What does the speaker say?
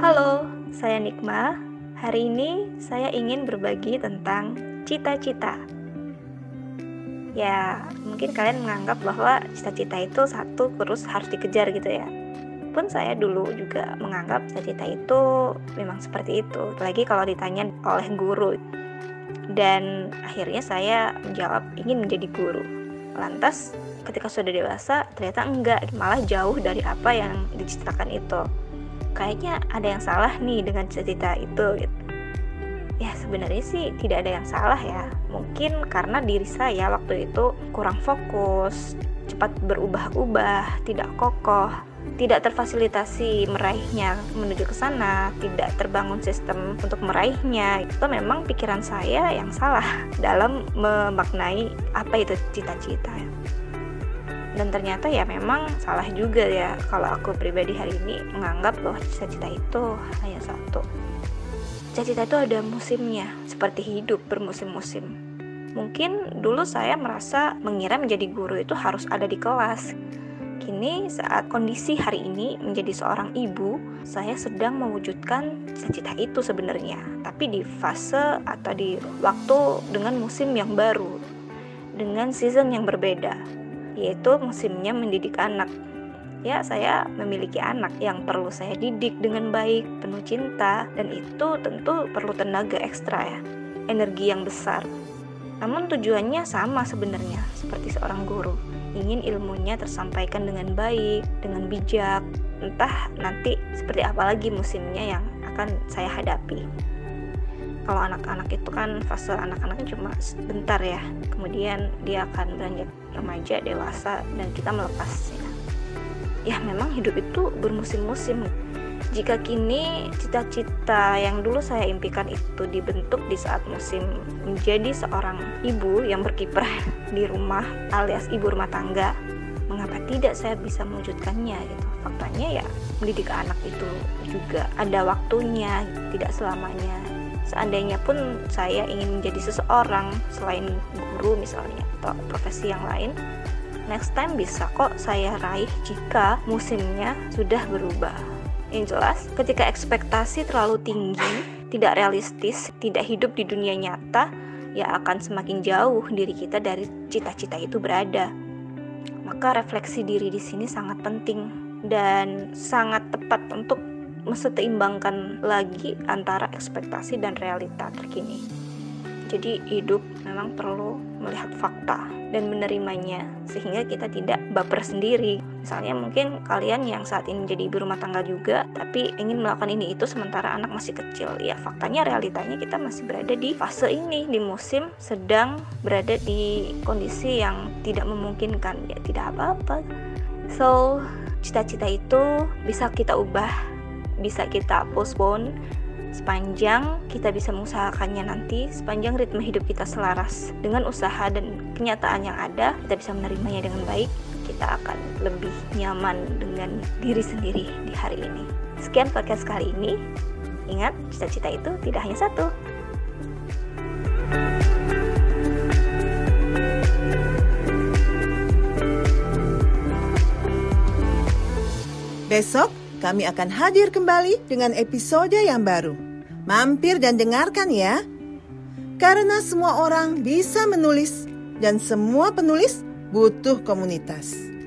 Halo, saya Nikma. Hari ini saya ingin berbagi tentang cita-cita. Ya, mungkin kalian menganggap bahwa cita-cita itu satu terus harus dikejar gitu ya. Pun saya dulu juga menganggap cita-cita itu memang seperti itu. Lagi kalau ditanya oleh guru. Dan akhirnya saya menjawab ingin menjadi guru. Lantas ketika sudah dewasa ternyata enggak, malah jauh dari apa yang diciptakan itu kayaknya ada yang salah nih dengan cita-cita itu gitu. Ya sebenarnya sih tidak ada yang salah ya. Mungkin karena diri saya waktu itu kurang fokus, cepat berubah-ubah, tidak kokoh, tidak terfasilitasi meraihnya menuju ke sana, tidak terbangun sistem untuk meraihnya. Itu memang pikiran saya yang salah dalam memaknai apa itu cita-cita. Dan ternyata ya memang salah juga ya kalau aku pribadi hari ini menganggap bahwa cita-cita itu hanya satu. Cita-cita itu ada musimnya seperti hidup bermusim-musim. Mungkin dulu saya merasa mengira menjadi guru itu harus ada di kelas Kini saat kondisi hari ini menjadi seorang ibu, saya sedang mewujudkan cita-cita itu sebenarnya, tapi di fase atau di waktu dengan musim yang baru, dengan season yang berbeda yaitu musimnya mendidik anak. Ya, saya memiliki anak yang perlu saya didik dengan baik, penuh cinta, dan itu tentu perlu tenaga ekstra ya, energi yang besar. Namun tujuannya sama sebenarnya, seperti seorang guru. Ingin ilmunya tersampaikan dengan baik, dengan bijak, entah nanti seperti apa lagi musimnya yang akan saya hadapi. Kalau anak-anak itu kan fase anak-anaknya cuma sebentar ya. Kemudian dia akan beranjak remaja dewasa dan kita melepasnya ya memang hidup itu bermusim-musim jika kini cita-cita yang dulu saya impikan itu dibentuk di saat musim menjadi seorang ibu yang berkiprah di rumah alias ibu rumah tangga mengapa tidak saya bisa mewujudkannya gitu? Faktanya ya mendidik anak itu juga ada waktunya tidak selamanya. Seandainya pun saya ingin menjadi seseorang selain guru misalnya atau profesi yang lain next time bisa kok saya raih jika musimnya sudah berubah yang jelas ketika ekspektasi terlalu tinggi tidak realistis tidak hidup di dunia nyata ya akan semakin jauh diri kita dari cita-cita itu berada maka refleksi diri di sini sangat penting dan sangat tepat untuk meseimbangkan lagi antara ekspektasi dan realita terkini. Jadi hidup memang perlu melihat fakta dan menerimanya sehingga kita tidak baper sendiri. Misalnya mungkin kalian yang saat ini menjadi ibu rumah tangga juga tapi ingin melakukan ini itu sementara anak masih kecil. Ya faktanya realitanya kita masih berada di fase ini di musim sedang berada di kondisi yang tidak memungkinkan ya tidak apa-apa. So cita-cita itu bisa kita ubah bisa kita postpone sepanjang kita bisa mengusahakannya nanti sepanjang ritme hidup kita selaras dengan usaha dan kenyataan yang ada kita bisa menerimanya dengan baik kita akan lebih nyaman dengan diri sendiri di hari ini sekian podcast kali ini ingat cita-cita itu tidak hanya satu Besok kami akan hadir kembali dengan episode yang baru. Mampir dan dengarkan ya. Karena semua orang bisa menulis dan semua penulis butuh komunitas.